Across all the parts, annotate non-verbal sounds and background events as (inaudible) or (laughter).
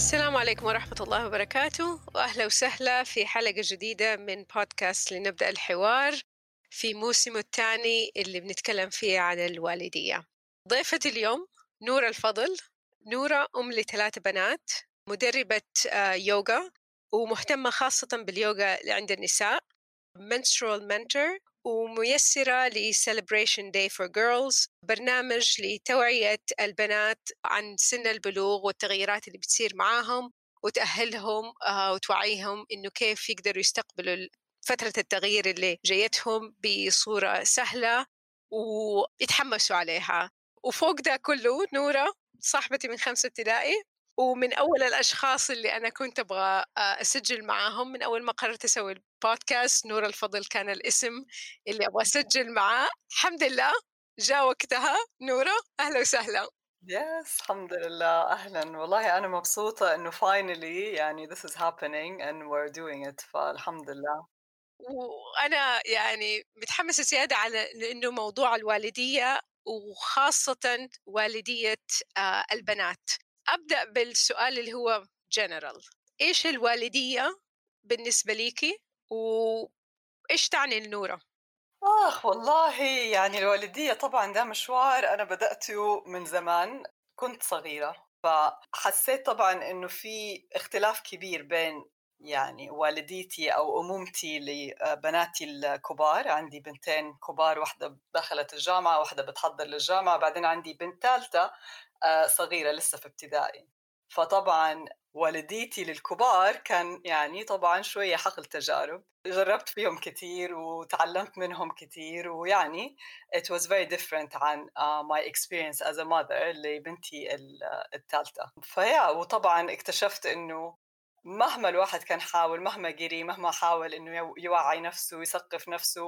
السلام عليكم ورحمة الله وبركاته وأهلا وسهلا في حلقة جديدة من بودكاست لنبدأ الحوار في موسمه الثاني اللي بنتكلم فيه عن الوالدية. ضيفة اليوم نورة الفضل. نورة أم لثلاث بنات مدربة يوغا ومهتمة خاصة باليوغا عند النساء menstrual mentor وميسرة ل Celebration Day for Girls برنامج لتوعية البنات عن سن البلوغ والتغيرات اللي بتصير معاهم وتأهلهم وتوعيهم إنه كيف يقدروا يستقبلوا فترة التغيير اللي جايتهم بصورة سهلة ويتحمسوا عليها. وفوق ده كله نورة صاحبتي من خمسة ابتدائي ومن أول الأشخاص اللي أنا كنت أبغى أسجل معاهم من أول ما قررت أسوي البودكاست نور الفضل كان الاسم اللي أبغى أسجل معاه. الحمد لله جاء وقتها. نورة أهلا وسهلا. يس الحمد لله. أهلا. والله أنا مبسوطة إنه finally يعني this is happening and we're doing it. فالحمد لله. وأنا يعني متحمسة زيادة على إنه موضوع الوالدية وخاصة والدية البنات. أبدأ بالسؤال اللي هو جنرال إيش الوالدية بالنسبة ليكي؟ وإيش تعني لنورة؟ آخ والله يعني الوالدية طبعا ده مشوار أنا بدأته من زمان كنت صغيرة. فحسيت طبعا إنه في اختلاف كبير بين يعني والديتي أو أمومتي لبناتي الكبار. عندي بنتين كبار واحدة دخلت الجامعة واحدة بتحضر للجامعة بعدين عندي بنت ثالثة. صغيرة لسه في ابتدائي. فطبعا والديتي للكبار كان يعني طبعا شوية حقل تجارب. جربت فيهم كثير وتعلمت منهم كثير ويعني it was very different عن uh, my experience as a mother لبنتي الثالثة. فيا وطبعا اكتشفت إنه مهما الواحد كان حاول مهما قرأ مهما حاول إنه يوعي نفسه ويثقف نفسه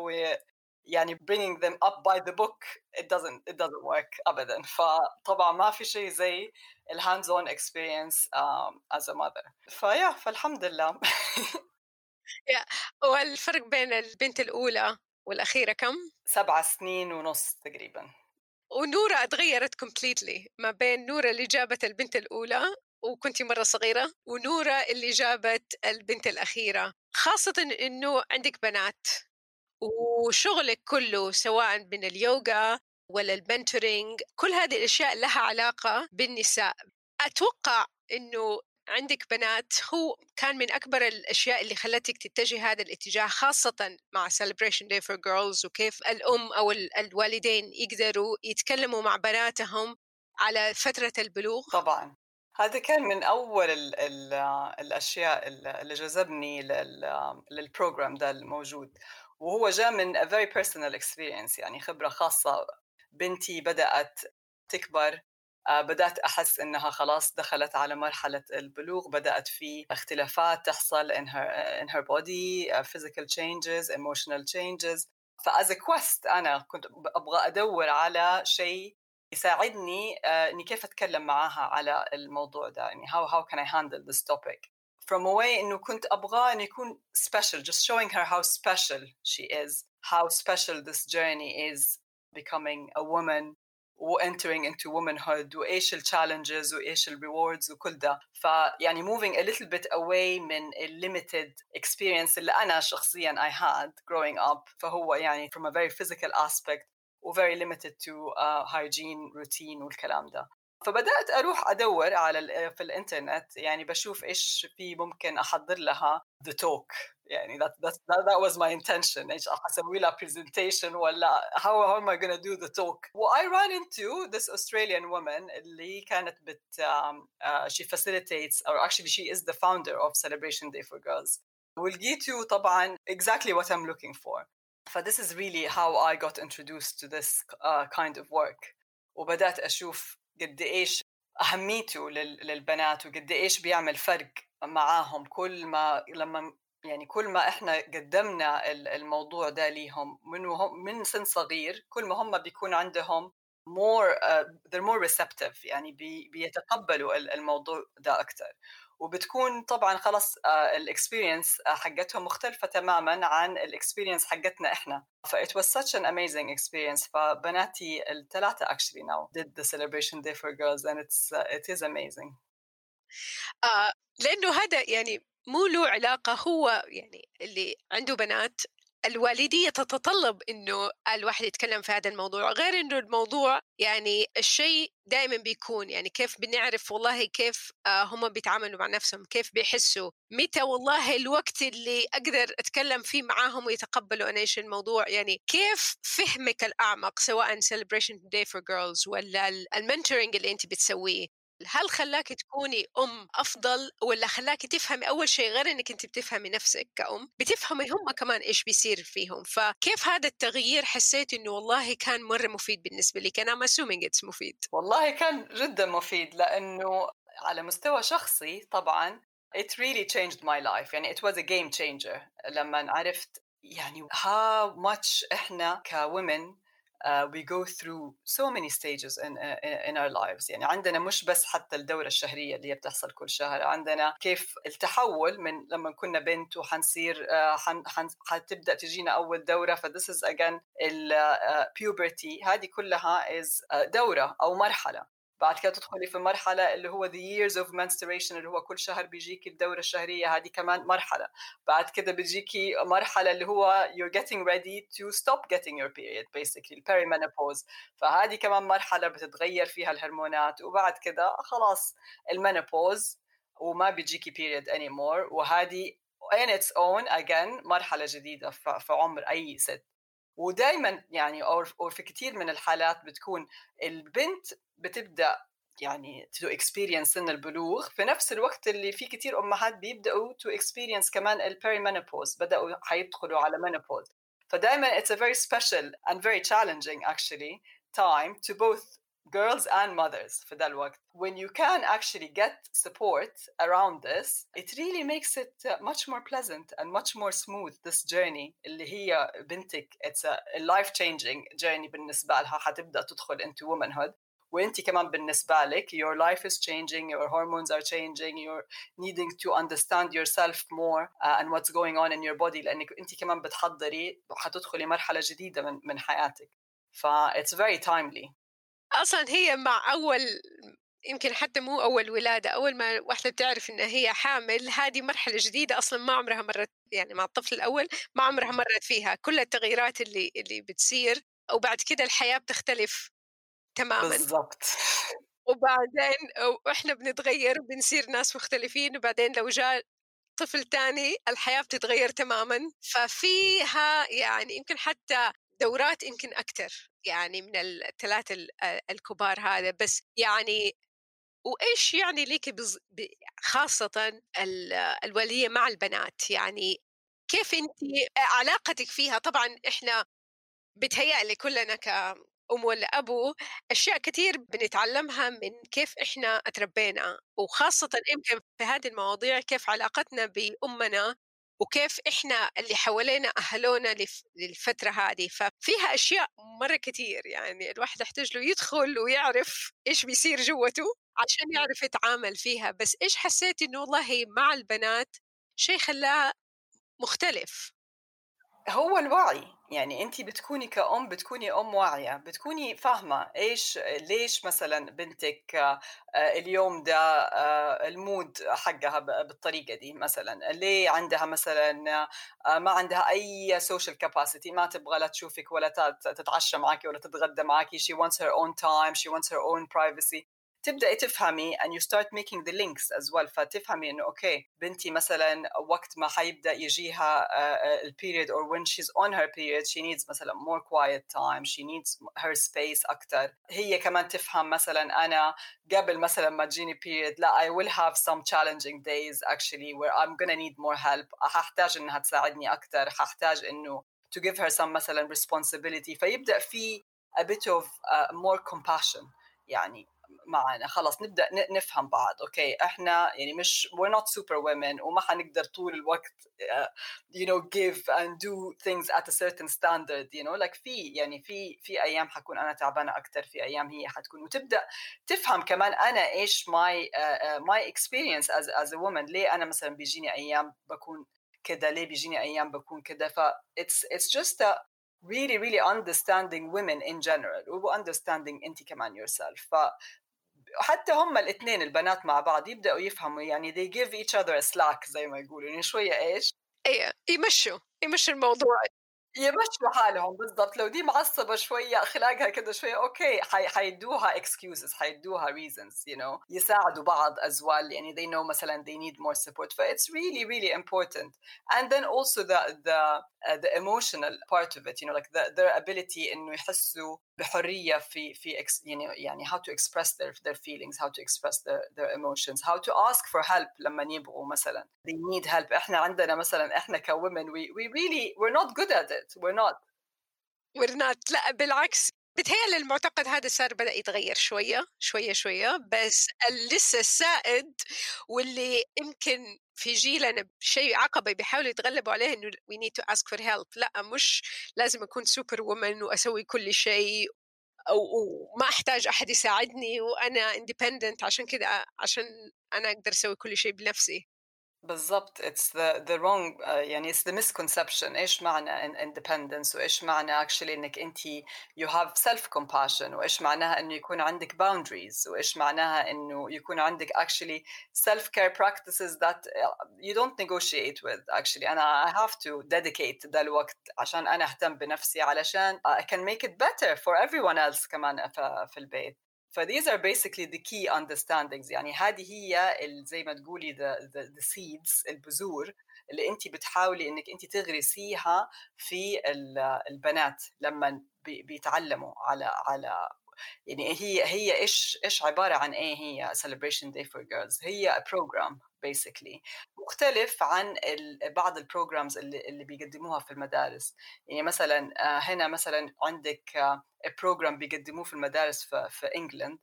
يعني bringing them up by the book it doesn't it doesn't work ابدا (laughs) فطبعا ما في شيء زي ال hands on experience um, as a mother. فيا فالحمد لله (laughs) والفرق بين البنت الأولى والأخيرة كم؟ سبع سنين ونص تقريبا. ونورة اتغيرت completely ما بين نورة اللي جابت البنت الأولى وكنتي مرة صغيرة ونورة اللي جابت البنت الأخيرة. خاصة إنه عندك بنات. وشغلك كله سواء من اليوغا ولا ال mentoring كل هذه الأشياء لها علاقة بالنساء. أتوقع أنه عندك بنات هو كان من أكبر الأشياء اللي خلتك تتجه هذا الاتجاه خاصة مع Celebration Day for Girls وكيف الأم أو الوالدين يقدروا يتكلموا مع بناتهم على فترة البلوغ. طبعا. هذا كان من أول ال ال الأشياء اللي جذبني للبروجرام ده الموجود. وهو جاء من a very personal experience يعني خبرة خاصة. بنتي بدأت تكبر آه، بدأت أحس إنها خلاص دخلت على مرحلة البلوغ بدأت في اختلافات تحصل in her, in her body uh, physical changes emotional changes. فأز كويست أنا كنت أبغى أدور على شيء يساعدني uh, إني كيف أتكلم معاها على الموضوع ده يعني how, how can I handle this topic from a way إنه كنت أبغى إنه يكون special just showing her how special she is how special this journey is becoming a woman وentering into womanhood وايش الchallenges وايش الrewards وكل ده فيعني moving a little bit away من limited experience اللي انا شخصيا I had growing up فهو يعني from a very physical aspect و very limited to uh, hygiene routine والكلام ده فبدات أروح ادور على في الانترنت يعني بشوف إيش في ممكن احضر لها the talk يعني that, that, that, that was my intention إيش أسوي لها presentation ولا how, how am I gonna do the talk well I ran into this Australian woman اللي كانت بت um, uh, she facilitates or actually she is the founder of Celebration Day for Girls ولقيته طبعا exactly what I'm looking for ف this is really how I got introduced to this uh, kind of work وبدأت أشوف قد إيش أهميته للبنات وقد إيش بيعمل فرق معاهم كل ما لما يعني كل ما إحنا قدمنا الموضوع ده ليهم. من من سن صغير كل ما هم بيكون عندهم more uh, they're more receptive يعني بي, بيتقبلوا الموضوع ده أكثر وبتكون طبعا خلص ال experience حقتهم مختلفة تماما عن ال experience حقتنا إحنا. ف it was such an amazing experience. فبناتي الثلاثة actually now did the celebration day for girls and it's uh, it is amazing. آه لأنه هذا يعني مو له علاقة هو يعني اللي عنده بنات الوالدية تتطلب إنه الواحد يتكلم في هذا الموضوع غير إنه الموضوع يعني الشيء دائما بيكون يعني كيف بنعرف والله كيف آه، هم بيتعاملوا مع نفسهم كيف بيحسوا متى والله الوقت اللي أقدر أتكلم فيه معاهم ويتقبلوا أنا إيش الموضوع؟ يعني كيف فهمك الأعمق سواء celebration day for girls ولا المنتورنج اللي أنت بتسويه؟ هل خلاك تكوني أم أفضل ولا خلاك تفهمي أول شيء غير إنك انت بتفهمي نفسك كأم بتفهمي هم كمان إيش بيصير فيهم فكيف هذا التغيير حسيت إنه والله كان مرة مفيد بالنسبة لي كان assuming it's مفيد. والله كان جدا مفيد لأنه على مستوى شخصي طبعا it really changed my life. يعني it was a game changer لما عرفت يعني how much إحنا كwomen uh, we go through so many stages in, uh, in our lives. يعني عندنا مش بس حتى الدورة الشهرية اللي بتحصل كل شهر عندنا كيف التحول من لما كنا بنت وحنصير uh, حن, حن, حتبدأ تجينا أول دورة. ف this is again ال uh, puberty. هذه كلها is uh, دورة أو مرحلة. بعد كده تدخلي في مرحلة اللي هو the years of menstruation اللي هو كل شهر بيجيكي الدورة الشهرية هذه كمان مرحلة. بعد كده بيجيكي مرحلة اللي هو you're getting ready to stop getting your period basically perimenopause. فهذه كمان مرحلة بتتغير فيها الهرمونات. وبعد كده خلاص ال menopause وما بيجيكي period anymore. وهذه in its own again مرحلة جديدة في عمر أي ست. ودائما يعني أو في كثير من الحالات بتكون البنت بتبدأ يعني to experience سن البلوغ في نفس الوقت اللي في كثير أمهات بيبدأوا to experience كمان ال perimenopause بدأوا حيدخلوا على menopause فدائما it's a very special and very challenging actually time to both girls and mothers for that الوقت when you can actually get support around this it really makes it uh, much more pleasant and much more smooth this journey اللي هي بنتك it's a life changing journey بالنسبة لها حتبدأ تدخل into womanhood وانت كمان بالنسبة لك your life is changing your hormones are changing you're needing to understand yourself more uh, and what's going on in your body لانك انت كمان بتحضري حتدخلي مرحلة جديدة من من حياتك ف it's very timely أصلا هي مع أول يمكن حتى مو أول ولادة أول ما واحدة بتعرف انها هي حامل هذه مرحلة جديدة أصلا ما عمرها مرت يعني مع الطفل الأول ما عمرها مرت فيها. كل التغييرات اللي اللي بتصير وبعد كده الحياة بتختلف تماما. بالضبط. وبعدين وإحنا بنتغير وبنصير ناس مختلفين وبعدين لو جاء طفل تاني الحياة بتتغير تماما. ففيها يعني يمكن حتى دورات يمكن أكثر يعني من الثلاثة الكبار هذا. بس يعني وإيش يعني لك بز... ب... خاصه ال... الولية مع البنات؟ يعني كيف انت علاقتك فيها؟ طبعا إحنا بتهيألي كلنا كأم ولا أبو أشياء كثير بنتعلمها من كيف إحنا اتربينا. وخاصة يمكن في هذه المواضيع كيف علاقتنا بأمنا وكيف إحنا اللي حوالينا أهلونا للفترة هذه. ففيها أشياء مرة كثير يعني الواحد يحتاج له يدخل ويعرف إيش بيصير جوته عشان يعرف يتعامل فيها. بس إيش حسيت إنه والله مع البنات شيء خلاه مختلف. هو الوعي. يعني انت بتكوني كأم بتكوني أم واعية. بتكوني فاهمة إيش ليش مثلا بنتك آه، اليوم ده آه، ال mood حقها بالطريقة دي مثلا. ليه عندها مثلا آه، ما عندها أي social capacity ما تبغى لا تشوفك ولا تتعشى معك ولا تتغدى معك she wants her own time she wants her own privacy. تبداي تفهمي and you start making the links as well فتفهمي انه okay بنتي مثلا وقت ما حيبدا يجيها ال period or when she's on her period she needs مثلا more quiet time she needs her space أكثر هي كمان تفهم مثلا أنا قبل مثلا ما تجيني period لا I will have some challenging days actually where I'm gonna need more help ححتاج انها تساعدني أكثر ححتاج انه to give her some مثلا responsibility فيبدا في a bit of uh, more compassion يعني معنا خلص نبدأ نفهم بعض أوكي؟ إحنا يعني مش we're not super women وما حنقدر طول الوقت uh, you know give and do things at a certain standard you know في يعني في في أيام حكون أنا تعبانة أكثر في أيام هي حتكون. وتبدأ تفهم كمان أنا إيش uh, my experience as as a woman ليه أنا مثلا بيجيني أيام بكون كده ليه بيجيني أيام بكون كده؟ ف it's just a really really understanding women in general و understanding انت كمان yourself ف حتى هم الاثنين البنات مع بعض يبدأوا يفهموا يعني they give each other a slack زي ما يقولوا يعني شوية إيش؟ إيه يمشوا يمشوا الموضوع يمشوا حالهم بالضبط لو دي معصبة شوية أخلاقها كده شوية أوكي حي حيدوها excuses حيدوها reasons you know يساعدوا بعض as well يعني they know مثلا they need more support ف it's really really important and then also the the uh, the emotional part of it you know like the, their ability إنه يحسوا بحرية في في يعني يعني how to express their their feelings how to express their their emotions how to ask for help لما يبغوا مثلا they need help احنا عندنا مثلا احنا كwomen we we really we're not good at it we're not we're not لا بالعكس بتهيألي المعتقد هذا صار بدأ يتغير شوية شوية شوية بس لسه السائد واللي يمكن في جيلنا شيء عقبة بيحاولوا يتغلبوا عليه إنه we need to ask for help. لا مش لازم أكون سوبر وومن وأسوي كل شيء وما أحتاج أحد يساعدني وأنا independent عشان كذا عشان أنا أقدر أسوي كل شيء بنفسي. بالضبط it's the the wrong uh, يعني it's the misconception ايش معنى independence وايش معنى actually انك انت you have self compassion وايش معناها انه يكون عندك boundaries وايش معناها انه يكون عندك actually self care practices that you don't negotiate with actually انا I have to dedicate ذا الوقت عشان انا اهتم بنفسي علشان I can make it better for everyone else كمان في البيت ف these are basically the key understandings. يعني هذه هي زي ما تقولي the, the, the seeds البذور اللي انت بتحاولي إنك انت تغرسيها في البنات لما بيتعلموا على على يعني هي هي إيش إيش عبارة عن إيه هي celebration day for girls هي program basically. مختلف عن بعض ال programs اللي, اللي بيقدموها في المدارس. يعني مثلا آه، هنا مثلا عندك program بيقدموه في المدارس في, في England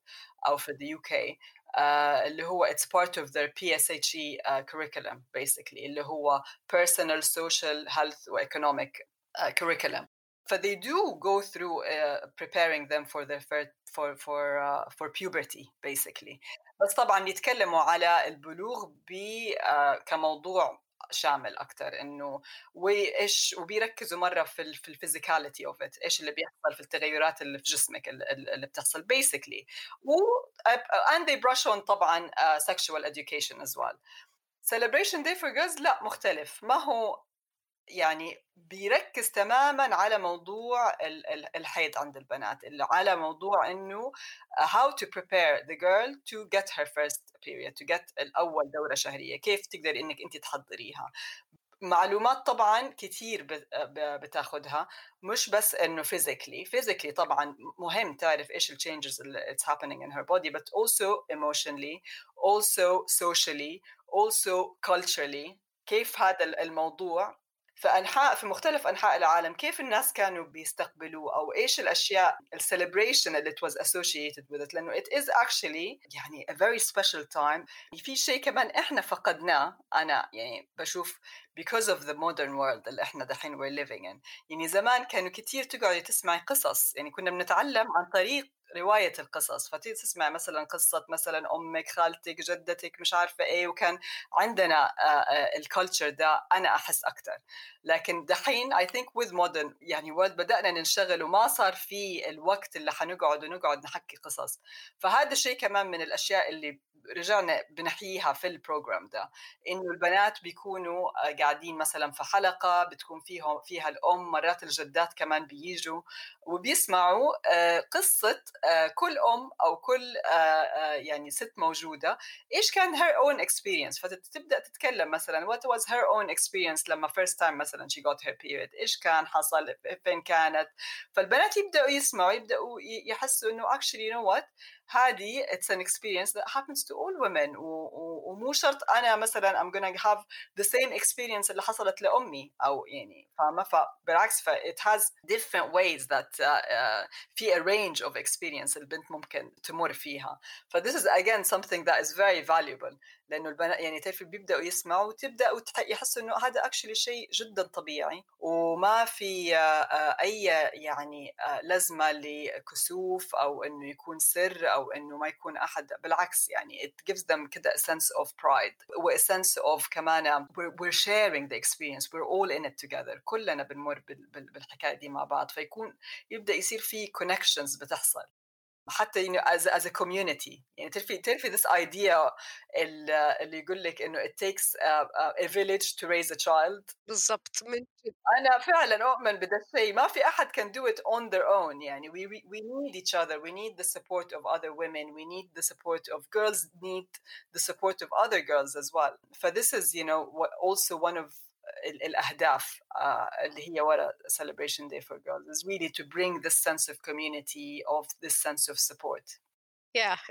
أو في the UK Uh, اللي هو it's part of their PSHE uh, curriculum basically اللي هو personal social health و economic uh, curriculum. ف they do go through uh, preparing them for their for for uh, for puberty basically. بس طبعا يتكلموا على البلوغ ب uh, كموضوع شامل أكثر إنه وايش وبيركزوا مرة في في ال physicality of it إيش اللي بيحصل في التغيرات اللي في جسمك اللي بتحصل basically و and they brush on طبعا uh, sexual education as well. Celebration day for girls لا مختلف. ما هو يعني بيركز تماما على موضوع الحيض عند البنات على موضوع إنه how to prepare the girl to get her first period to get الأول دورة شهرية كيف تقدري إنك أنت تحضريها. معلومات طبعا كثير بتاخذها مش بس إنه physically physically طبعا مهم تعرف إيش التشينجز اللي it's happening in her body but also emotionally also socially also culturally كيف هذا الموضوع في أنحاء في مختلف أنحاء العالم كيف الناس كانوا بيستقبلوه؟ أو إيش الأشياء السليبريشن اللي was associated with it لأنه it is actually يعني a very special time. في شيء كمان إحنا فقدناه أنا يعني بشوف because of the modern world اللي إحنا دحين we're living in. يعني زمان كانوا كثير تقعدي تسمعي قصص. يعني كنا بنتعلم عن طريق رواية القصص فتيجي تسمع مثلا قصة مثلا أمك خالتك جدتك مش عارفة إيه وكان عندنا ال culture ده أنا أحس أكثر لكن دحين I think with modern يعني وقت بدأنا ننشغل وما صار في الوقت اللي حنقعد ونقعد نحكي قصص. فهذا الشيء كمان من الأشياء اللي رجعنا بنحييها في ال program ده. إنه البنات بيكونوا قاعدين مثلا في حلقة بتكون فيهم فيها الأم مرات الجدات كمان بيجوا وبيسمعوا قصة آه، كل أم أو كل آه، آه، يعني ست موجودة إيش كان her own experience فتبدأ تتكلم مثلا what was her own experience لما first time مثلا she got her period إيش كان حصل؟ فين كانت؟ فالبنات يبدأوا يسمعوا يبدأوا يحسوا إنه actually no what هذه it's an experience that happens to all women و ومو شرط انا مثلا I'm gonna have the same experience اللي حصلت لامي او يعني فاهمه فبالعكس ف it has different ways that uh, uh, في a range of experience البنت ممكن تمر فيها ف this is again something that is very valuable لأنه البنات يعني تعرفي بيبدأوا يسمعوا وتبداوا يحسوا إنه هذا اكشلي شيء جدا طبيعي. وما في أي يعني لازمة لكسوف أو إنه يكون سر أو إنه ما يكون أحد. بالعكس يعني it gives them كده a sense of pride و a sense of كمان we're, we're sharing the experience. We're all in it together. كلنا بنمر بالحكاية دي مع بعض. فيكون يبدأ يصير في connections بتحصل. حتى you know, as, as a community يعني تعرفي تعرفي this idea اللي يقول لك انه it takes a, a village to raise a child بالضبط من انا فعلا اؤمن بهذا الشيء ما في احد can do it on their own يعني we, we, we need each other we need the support of other women we need the support of girls need the support of other girls as well so this is you know also one of الأهداف اللي هي ورا celebration day for girls. Is really to bring this sense of community of this sense of support.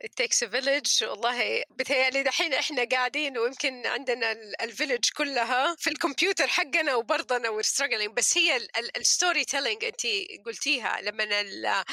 It takes a village. والله بتهيألي دحين إحنا قاعدين ويمكن عندنا ال village كلها في الكمبيوتر حقنا وبرضنا struggling. بس هي ال storytelling أنت قلتيها لما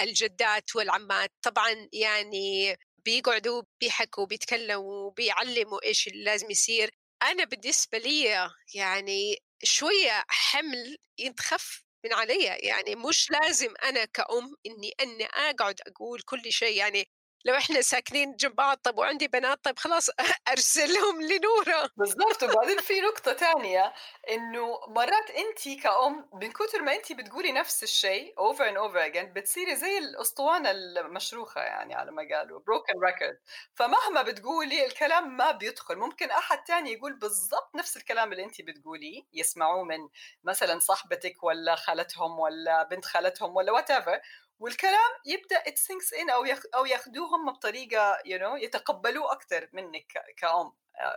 الجدات والعمات طبعا يعني بيقعدوا بيحكوا بيتكلموا بيعلموا إيش اللي لازم يصير. أنا بالنسبة لي يعني شوية حمل يتخف من علي يعني مش لازم أنا كأم إني أني أقعد أقول كل شيء يعني لو إحنا ساكنين جنب بعض طب وعندي بنات طب خلاص (laughs) ارسلهم لنورة. بالضبط. وبعدين في (laughs) نقطة تانية إنه مرات انت كأم من كثر ما انت بتقولي نفس الشيء over and over again بتصيري زي الأسطوانة المشروخة يعني على ما قالوا broken record. فمهما بتقولي الكلام ما بيدخل. ممكن أحد تاني يقول بالضبط نفس الكلام اللي انت بتقوليه يسمعوه من مثلا صاحبتك ولا خالتهم ولا بنت خالتهم ولا whatever. والكلام يبدأ it sinks in أو يخ أو ياخذوه هم بطريقة you know يتقبلوه أكثر منك كأم.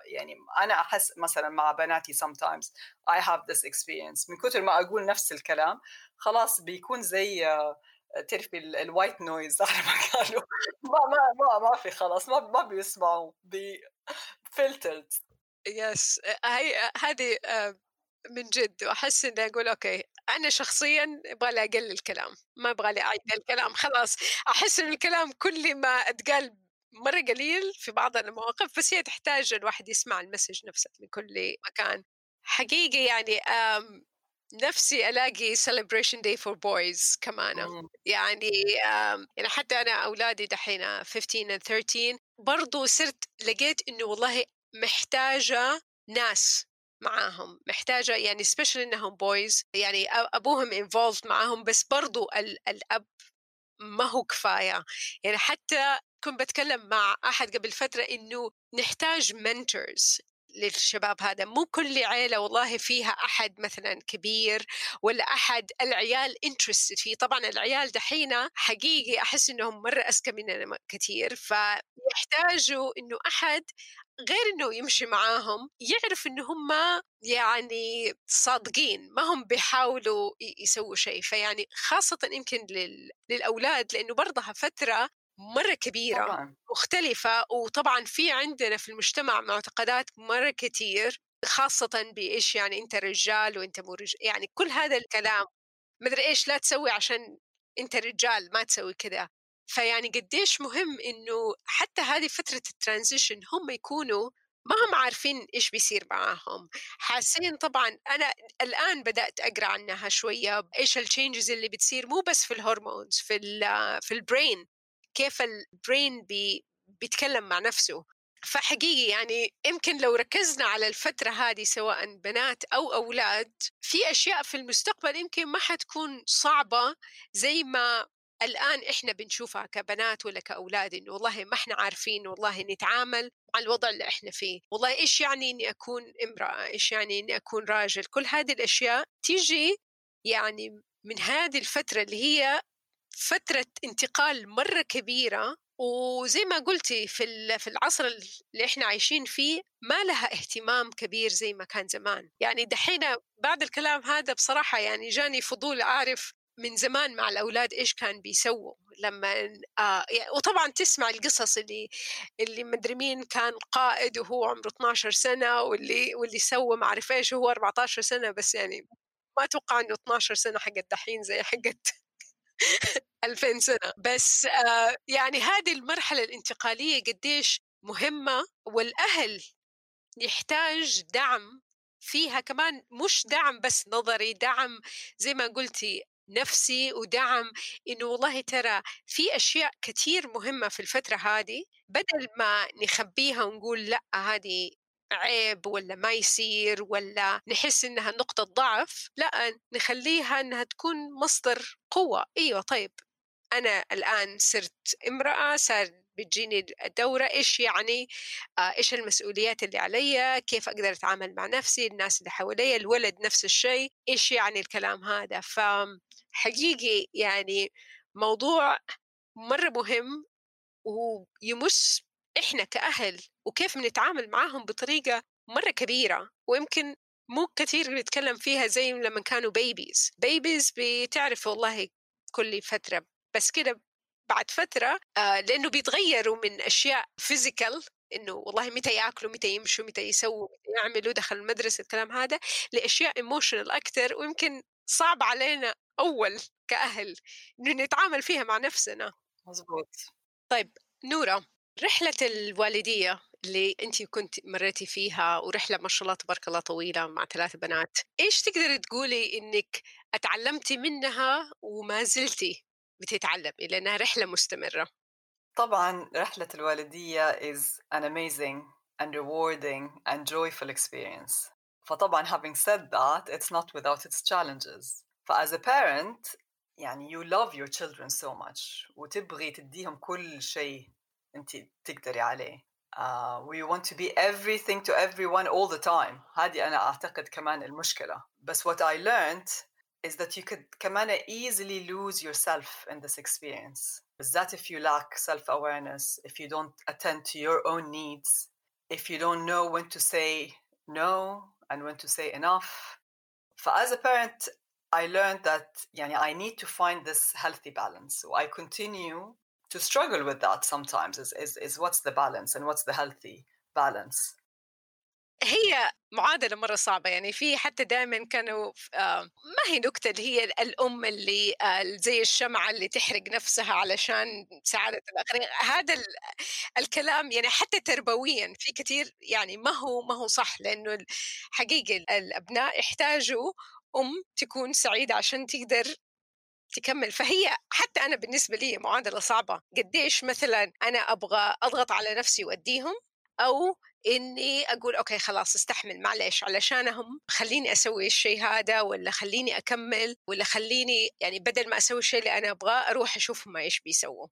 يعني أنا أحس مثلا مع بناتي sometimes I have this experience. من كثر ما أقول نفس الكلام خلاص بيكون زي تعرفي ال white noise على ما قالوا. ما ما ما ما في خلاص ما ما بيسمعوا بي filtered. yes هي هذه من جد. وأحس إني أقول okay أنا شخصيا أبغى لي أقلل الكلام ما أبغى لي أعيد (laughs) الكلام خلاص. أحس إن الكلام كل ما أتقال مرة قليل في بعض المواقف بس هي تحتاج الواحد يسمع ال message نفسه من كل مكان. حقيقي يعني نفسي ألاقي celebration day for boys كمان. يعني يعني حتى أنا أولادي دحين 15 and 13 برضو صرت لقيت إنه والله محتاجة ناس. معاهم محتاجة يعني special إنهم boys يعني أبوهم involved معاهم بس برضو الأب ما هو كفاية. يعني حتى كنت بتكلم مع أحد قبل فترة إنه نحتاج mentors للشباب هذا. مو كل عيلة والله فيها أحد مثلا كبير ولا أحد العيال انترستد فيه. طبعا العيال دحين حقيقي أحس إنهم مرة أذكى مننا كثير فيحتاجوا إنه أحد غير إنه يمشي معاهم يعرف إنه هم يعني صادقين ما هم بيحاولوا يسووا شيء. فيعني خاصة يمكن لل... للأولاد لأنه برضها فترة مرة كبيرة طبعا. مختلفة. وطبعا في عندنا في المجتمع معتقدات مرة كتير خاصة بإيش يعني أنت رجال وأنت مو رجال يعني كل هذا الكلام مدري إيش لا تسوي عشان أنت رجال ما تسوي كذا. فيعني قديش مهم إنه حتى هذه فترة ال transition هم يكونوا ما هم عارفين إيش بيصير معاهم. حاسين طبعا أنا الآن بدأت أقرأ عنها شوية إيش ال changes اللي بتصير مو بس في الهرمونز في في ال brain كيف ال brain بي بيتكلم مع نفسه. فحقيقي يعني يمكن لو ركزنا على الفترة هذه سواء بنات أو أولاد في أشياء في المستقبل يمكن ما حتكون صعبة زي ما الآن إحنا بنشوفها كبنات ولا كأولاد إنه والله ما إحنا عارفين والله نتعامل مع الوضع اللي إحنا فيه. والله إيش يعني إني أكون امرأة؟ إيش يعني إني أكون راجل؟ كل هذه الأشياء تيجي يعني من هذه الفترة اللي هي فترة انتقال مرة كبيرة. وزي ما قلتي في في العصر اللي إحنا عايشين فيه ما لها اهتمام كبير زي ما كان زمان. يعني دحين بعد الكلام هذا بصراحة يعني جاني فضول أعرف من زمان مع الأولاد إيش كان بيسووا لما آه وطبعا تسمع القصص اللي اللي مدري مين كان قائد وهو عمره 12 سنة واللي واللي سوى ما أعرف إيش وهو 14 سنة بس يعني ما أتوقع إنه 12 سنة حقت دحين زي حقت (laughs) 2000 سنة. بس آه يعني هذه المرحلة الانتقالية قديش مهمة والأهل يحتاج دعم فيها كمان مش دعم بس نظري دعم زي ما قلتي نفسي ودعم إنه والله ترى في أشياء كثير مهمة في الفترة هذه بدل ما نخبيها ونقول لأ هذه عيب ولا ما يصير ولا نحس إنها نقطة ضعف لأ نخليها إنها تكون مصدر قوة. أيوه طيب. أنا الآن صرت امرأة صار بتجيني الدورة إيش يعني آه إيش المسؤوليات اللي علي كيف أقدر أتعامل مع نفسي الناس اللي حوالي الولد نفس الشيء إيش يعني الكلام هذا. فحقيقي يعني موضوع مرة مهم ويمس إحنا كأهل وكيف بنتعامل معاهم بطريقة مرة كبيرة ويمكن مو كثير بنتكلم فيها زي لما كانوا بيبيز بيبيز بتعرف والله كل فترة بس كده بعد فترة آه لأنه بيتغيروا من أشياء physical إنه والله متى يأكلوا متى يمشوا متى يسووا يعملوا دخل المدرسة الكلام هذا لأشياء emotional أكثر ويمكن صعب علينا أول كأهل إنه نتعامل فيها مع نفسنا. مزبوط طيب نورا رحلة الوالدية اللي أنت كنت مريتي فيها ورحلة ما شاء الله تبارك الله طويلة مع ثلاث بنات إيش تقدري تقولي إنك اتعلمتي منها وما زلتي بتتعلمي لأنها رحلة مستمرة. طبعا رحلة الوالدية is an amazing and rewarding and joyful experience. فطبعا having said that it's not without its challenges. فas a parent يعني you love your children so much وتبغي تديهم كل شيء انت تقدري عليه uh, we want to be everything to everyone all the time هذه أنا أعتقد كمان المشكلة بس what I learned is that you could كمان easily lose yourself in this experience that if you lack self-awareness if you don't attend to your own needs if you don't know when to say no and when to say enough as a parent I learned that يعني I need to find this healthy balance. So I continue to struggle with that sometimes is, is, is what's the balance and what's the healthy balance. هي معادلة مرة صعبة يعني في حتى دائما كانوا آه، ما هي نكتة اللي هي الأم اللي آه، زي الشمعة اللي تحرق نفسها علشان سعادة الآخرين. هذا الكلام يعني حتى تربويا في كثير يعني ما هو ما هو صح لأنه حقيقة الأبناء يحتاجوا أم تكون سعيدة عشان تقدر تكمل. فهي حتى أنا بالنسبة لي معادلة صعبة. قديش مثلا أنا أبغى أضغط على نفسي وأديهم؟ أو إني أقول أوكي خلاص استحمل معلش علشانهم خليني أسوي الشيء هذا ولا خليني أكمل ولا خليني يعني بدل ما أسوي الشيء اللي أنا أبغاه أروح أشوفهم إيش بيسووا.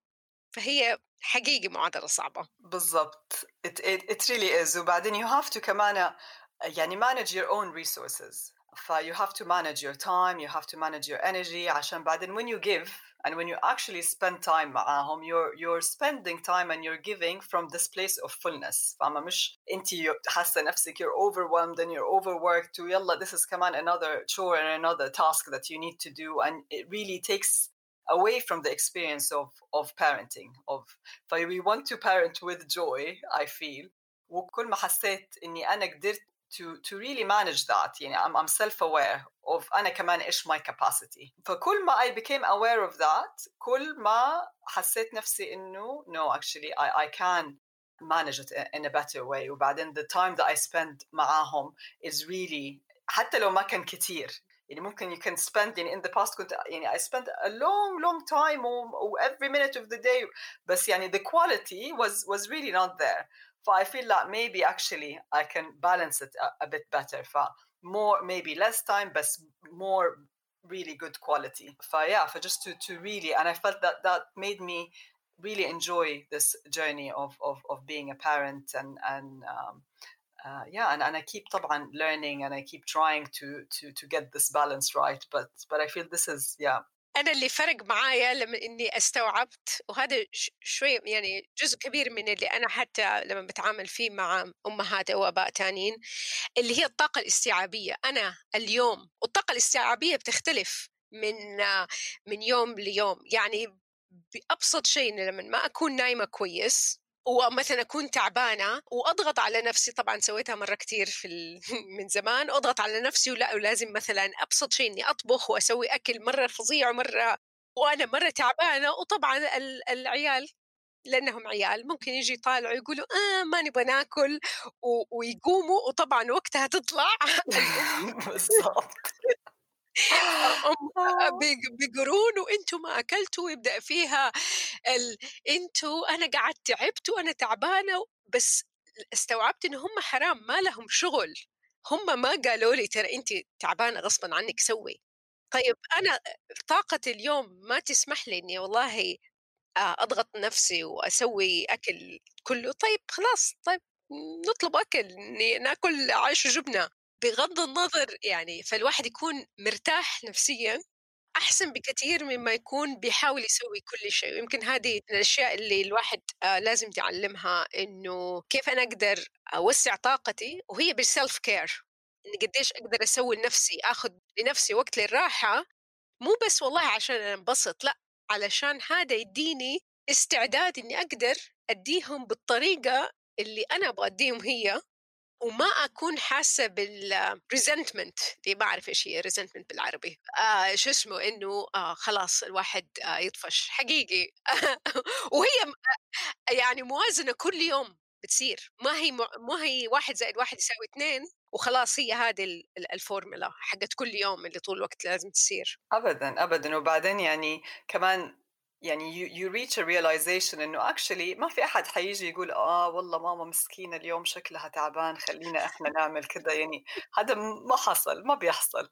فهي حقيقي معادلة صعبة. بالضبط. It, it, it really is. وبعدين you have to كمان يعني manage your own resources. ف you have to manage your time you have to manage your energy عشان بعدين when you give and when you actually spend time معاهم you're you're spending time and you're giving from this place of fullness فاهمة مش انت حاسة نفسك you're overwhelmed and you're overworked ويلا this is كمان another chore and another task that you need to do and it really takes away from the experience of of parenting of we want to parent with joy I feel وكل ما حسيت اني انا قدرت to to really manage that يعني I'm, I'm self aware of أنا كمان إيش my capacity فكل ما I became aware of that كل ما حسيت نفسي إنه no actually I, I can manage it in a better way وبعدين the time that I spend معاهم is really حتى لو ما كان كتير يعني ممكن you can spend يعني in the past كنت يعني I spent a long long time or, every minute of the day بس يعني the quality was was really not there I feel like maybe actually I can balance it a, a bit better For more maybe less time but more really good quality For yeah for just to, to really and I felt that that made me really enjoy this journey of, of, of being a parent and and um, uh, yeah and, and I keep طبعا learning and I keep trying to to to get this balance right but but I feel this is yeah أنا اللي فرق معايا لما إني استوعبت وهذا شوي يعني جزء كبير من اللي أنا حتى لما بتعامل فيه مع أمهات أو آباء تانيين اللي هي الطاقة الاستيعابية. أنا اليوم والطاقة الاستيعابية بتختلف من من يوم ليوم. يعني بأبسط شيء لما ما أكون نايمة كويس ومثلا أكون تعبانة وأضغط على نفسي طبعا سويتها مرة كثير في ال... (laughs) من زمان أضغط على نفسي ولا ولازم مثلا أبسط شيء إني أطبخ وأسوي أكل مرة فظيع ومرة وأنا مرة تعبانة وطبعا ال... العيال لأنهم عيال ممكن يجي يطالعوا يقولوا آه ما نبغى ناكل و... ويقوموا وطبعا وقتها تطلع. (laughs) بالضبط آه. بقرون وأنتم ما أكلتوا ويبدأ فيها ال... أنتوا أنا قعدت تعبت وأنا تعبانة بس استوعبت إن هم حرام ما لهم شغل. هم ما قالوا لي ترى انت تعبانة غصبا عنك سوي. طيب أنا طاقة اليوم ما تسمح لي إني والله آه، أضغط نفسي وأسوي أكل كله. طيب خلاص طيب نطلب أكل ناكل عيش وجبنة. بغض النظر يعني فالواحد يكون مرتاح نفسيا أحسن بكثير مما يكون بيحاول يسوي كل شيء. ويمكن هذه من الأشياء اللي الواحد آه لازم يتعلمها إنه كيف أنا أقدر أوسع طاقتي وهي بالسلف كير إني قديش أقدر أسوي لنفسي آخذ لنفسي وقت للراحة. مو بس والله عشان أنبسط لأ علشان هذا يديني استعداد إني أقدر أديهم بالطريقة اللي أنا أبغى أديهم هي. وما أكون حاسة بال resentment اللي ما أعرف إيش هي resentment بالعربي. آه شو اسمه؟ إنه آه خلاص الواحد آه يطفش. حقيقي. (laughs) وهي يعني موازنة كل يوم بتصير. ما هي ما هي واحد زائد واحد يساوي اثنين وخلاص هي هذه الفورمولا حقت كل يوم اللي طول الوقت لازم تصير. ابدا ابدا. وبعدين يعني كمان يعني you, you reach a realization إنه actually ما في أحد حيجي يقول آه والله ماما مسكينة اليوم شكلها تعبان خلينا إحنا نعمل كذا يعني هذا ما حصل ما بيحصل.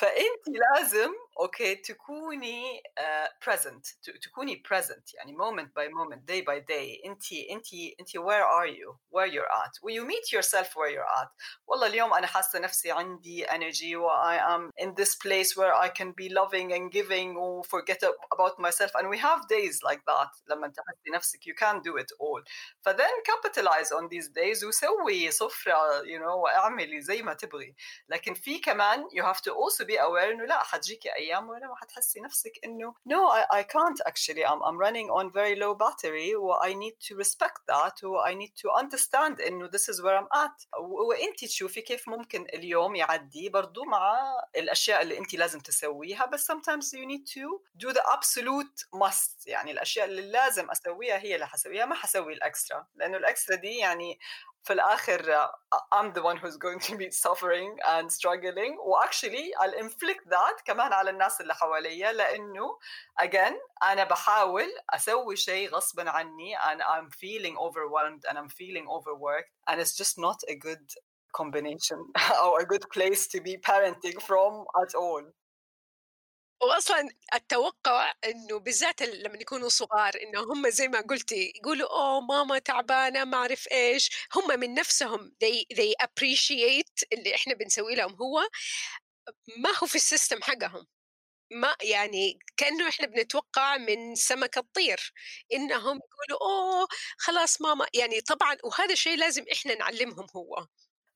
فانت لازم اوكي تكوني uh, present تكوني present يعني moment by moment day by day انت انت انت where are you where you're at when you meet yourself where you're at والله اليوم انا حاسه نفسي عندي energy و I am in this place where I can be loving and giving و forget about myself and we have days like that لما تحسي نفسك you can't do it all فthen capitalize on these days وسوي سفرة you know واعملي زي ما تبغي لكن في كمان you have to also be aware انه لا حتجيكي أيام ولما حتحسي نفسك إنه no I, I can't actually I'm, I'm running on very low battery و I need to respect that و I need to understand إنه this is where I'm at. وانت تشوفي كيف ممكن اليوم يعدي برضو مع الأشياء اللي انت لازم تسويها بس sometimes you need to do the absolute must. يعني الأشياء اللي لازم أسويها هي اللي حسويها ما حسوي الأكسترا. لأنه الأكسترا دي يعني في الاخر I'm the one who's going to be suffering and struggling واكشلي I'll inflict that كمان على الناس اللي حواليا لانه again انا بحاول اسوي شيء غصبا عني and I'm feeling overwhelmed and I'm feeling overworked and it's just not a good combination (laughs) or a good place to be parenting from at all واصلا التوقع إنه بالذات لما يكونوا صغار إنه هم زي ما قلتي يقولوا أوه ماما تعبانة ما أعرف إيش. هم من نفسهم they they appreciate اللي إحنا بنسوي لهم هو ما هو في السيستم حقهم. ما يعني كأنه إحنا بنتوقع من سمكه تطير إنهم يقولوا أوه خلاص ماما. يعني طبعا وهذا الشيء لازم إحنا نعلمهم هو.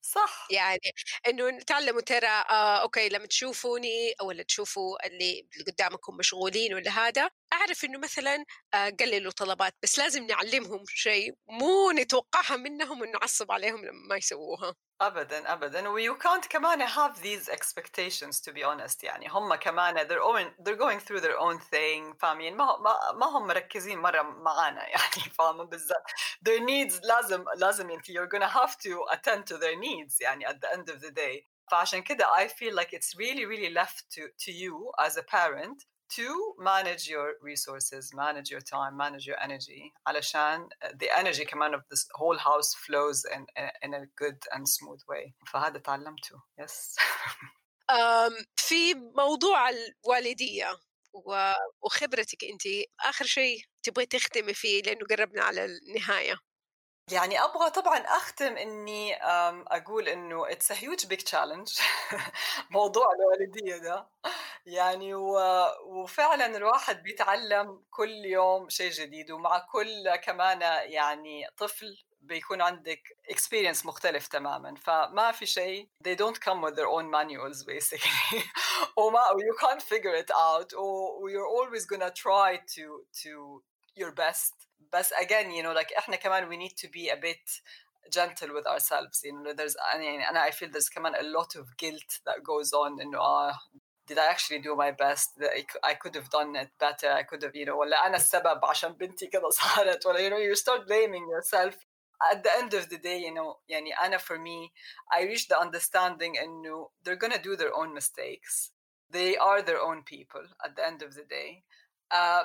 صح. يعني إنه نتعلموا ترى آه أوكي لما تشوفوني أو ولا تشوفوا اللي قدامكم مشغولين ولا هذا أعرف إنه مثلا آه قللوا طلبات بس لازم نعلمهم شيء مو نتوقعها منهم ونعصب عليهم لما ما يسووها. ابدا ابدا و you can't كمان have these expectations to be honest يعني هم كمان they're own they're going through their own thing فاهمين ما ما ما هم مركزين مره معانا يعني (laughs) فاهمه بالذات their needs لازم لازم انت you're gonna have to attend to their needs يعني at the end of the day فعشان كده I feel like it's really really left to to you as a parent to manage your resources, manage your time, manage your energy علشان the energy كمان of this whole house flows in, in a good and smooth way فهذا تعلمته yes um, في موضوع الوالدية وخبرتك أنت آخر شيء تبغي تختمي فيه لأنه قربنا على النهاية يعني أبغى طبعا أختم إني أقول إنه it's huge big challenge موضوع الوالدية ده. يعني وفعلا الواحد بيتعلم كل يوم شيء جديد ومع كل كمان يعني طفل بيكون عندك experience مختلف تماما. فما في شيء they don't come with their own manuals basically. (laughs) وما you can't figure it out. or you're always gonna try to to your best. بس again you know like احنا كمان we need to be a bit gentle with ourselves you know there's يعني أنا I feel there's كمان a lot of guilt that goes on إنه آه did I actually do my best I could have done it better I could have you know ولا أنا السبب عشان بنتي كذا صارت ولا you know you start blaming yourself at the end of the day you know يعني أنا for me I reached the understanding إنه they're gonna do their own mistakes they are their own people at the end of the day آه،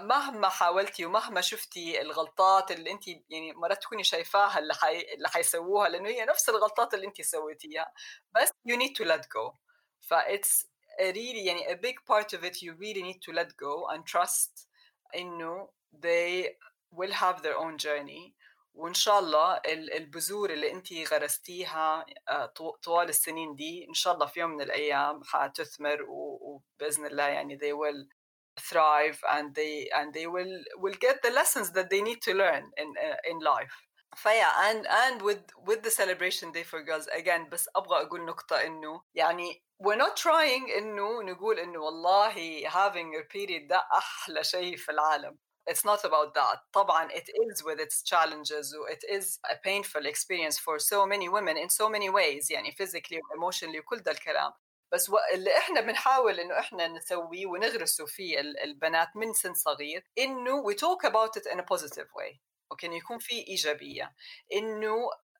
مهما حاولتي ومهما شفتي الغلطات اللي انت يعني مرات تكوني شايفاها اللي حي... اللي حيسووها لأنه هي نفس الغلطات اللي انت سويتيها بس you need to let go. ف it's really يعني a big part of it you really need to let go and trust إنه they will have their own journey. وإن شاء الله البذور اللي انت غرستيها آه، طوال السنين دي إن شاء الله في يوم من الأيام حتثمر وبإذن الله يعني they will thrive and they and they will will get the lessons that they need to learn in uh, in life فيا and and with with the celebration day for girls again بس ابغى اقول نقطه انه يعني we're not trying انه نقول انه والله having your period ده احلى شيء في العالم it's not about that طبعا it is with its challenges it is a painful experience for so many women in so many ways يعني physically emotionally وكل ده الكلام بس اللي إحنا بنحاول إنه إحنا نسويه ونغرسه في البنات من سن صغير إنه we talk about it in a positive way. أوكي إنه يكون في إيجابية. إنه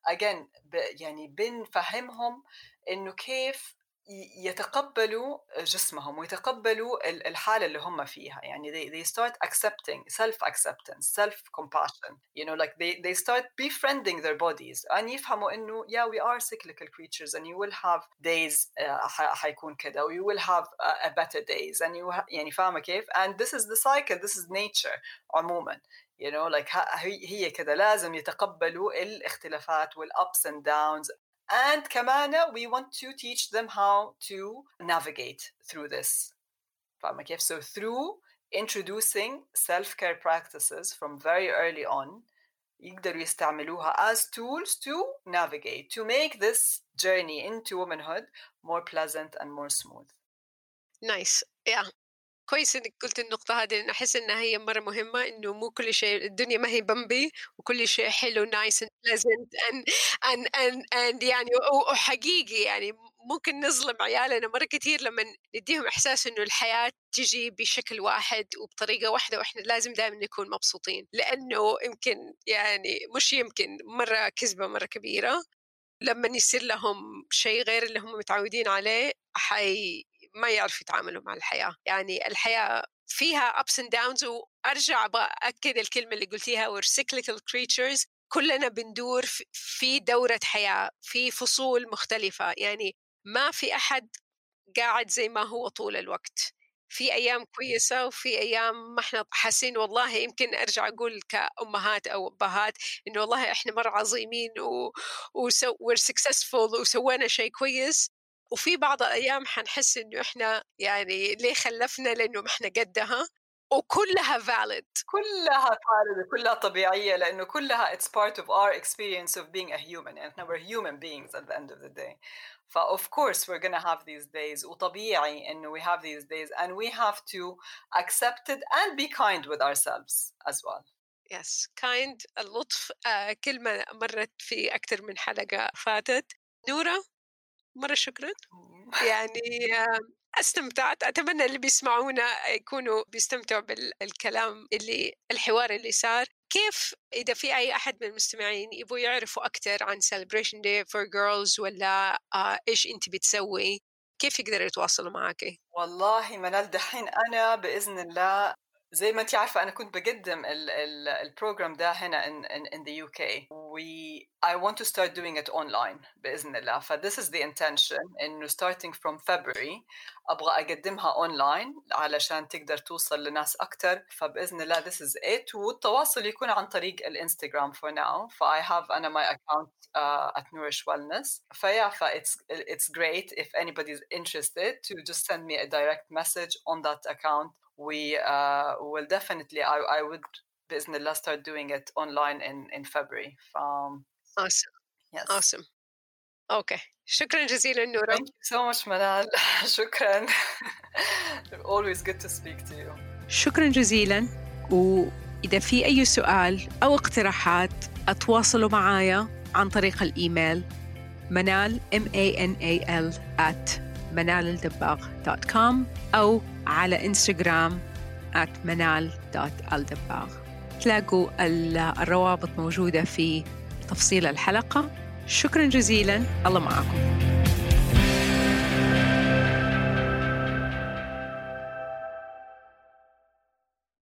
again يعني بنفهمهم إنه كيف يتقبلوا جسمهم ويتقبلوا الحاله اللي هم فيها يعني they, they start accepting self acceptance self compassion you know like they, they start befriending their bodies and يفهموا انه yeah we are cyclical creatures and you will have days uh, حيكون كده you will have a, a better days and you يعني فاهمه كيف and this is the cycle this is nature عموما you know like هي كده لازم يتقبلوا الاختلافات والups and downs and كمان we want to teach them how to navigate through this فاهمة كيف؟ So through introducing self-care practices from very early on يقدروا يستعملوها as tools to navigate to make this journey into womanhood more pleasant and more smooth. Nice. Yeah. كويس إنك قلت النقطة هذه لأن أحس إنها هي مرة مهمة إنه مو كل شيء الدنيا ما هي بمبي وكل شيء حلو nice and pleasant and and and يعني وحقيقي يعني ممكن نظلم عيالنا مرة كثير لما نديهم إحساس إنه الحياة تجي بشكل واحد وبطريقة واحدة وإحنا لازم دائما نكون مبسوطين لأنه يمكن يعني مش يمكن مرة كذبة مرة كبيرة لما يصير لهم شيء غير اللي هم متعودين عليه حي ما يعرفوا يتعاملوا مع الحياة. يعني الحياة فيها ups and downs وأرجع بأكد الكلمة اللي قلتيها we're cyclical creatures. كلنا بندور في دورة حياة في فصول مختلفة. يعني ما في أحد قاعد زي ما هو طول الوقت. في أيام كويسة وفي أيام ما إحنا حاسين والله يمكن أرجع أقول كأمهات أو أبهات إنه والله إحنا مرة عظيمين و, وسو... we're successful وسوينا شيء كويس. وفي بعض الأيام حنحس إنه إحنا يعني ليه خلفنا لأنه ما إحنا قدها وكلها valid كلها valid كلها طبيعية لأنه كلها it's part of our experience of being a human and we're human beings at the end of the day ف of course we're gonna have these days وطبيعي إنه we have these days and we have to accept it and be kind with ourselves as well yes kind اللطف آه كلمة مرت في أكثر من حلقة فاتت نورة مرة شكرا. يعني آه استمتعت. أتمنى اللي بيسمعونا يكونوا بيستمتعوا بالكلام اللي الحوار اللي صار. كيف إذا في أي أحد من المستمعين يبغوا يعرفوا أكثر عن celebration day for girls ولا آه إيش أنت بتسوي؟ كيف يقدروا يتواصلوا معك والله منال دحين أنا بإذن الله زي ما انت عارفة أنا كنت بقدم ال program ده هنا in the UK و I want to start doing it online بإذن الله. ف this is the intention إنه starting from February أبغى أقدمها اون لاين علشان تقدر توصل لناس أكثر فبإذن الله this is it والتواصل يكون عن طريق الإنستغرام for now ف I have أنا my account at Nourish Wellness فيا ف it's it's great if anybody is interested to just send me a direct message on that account we uh, will definitely I, I would بإذن الله start doing it online in in February. Um, awesome. Yes. Awesome. Okay. شكرا جزيلا نورا. Thank you so much منال. (laughs) شكرا. (laughs) Always good to speak to you. شكرا جزيلا وإذا في أي سؤال أو اقتراحات أتواصلوا معايا عن طريق الإيميل منال m a n a l at منالالدباغ.com أو على إنستغرام at منال.الدباغ تلاقوا الروابط موجودة في تفصيل الحلقة. شكرا جزيلا. الله معكم.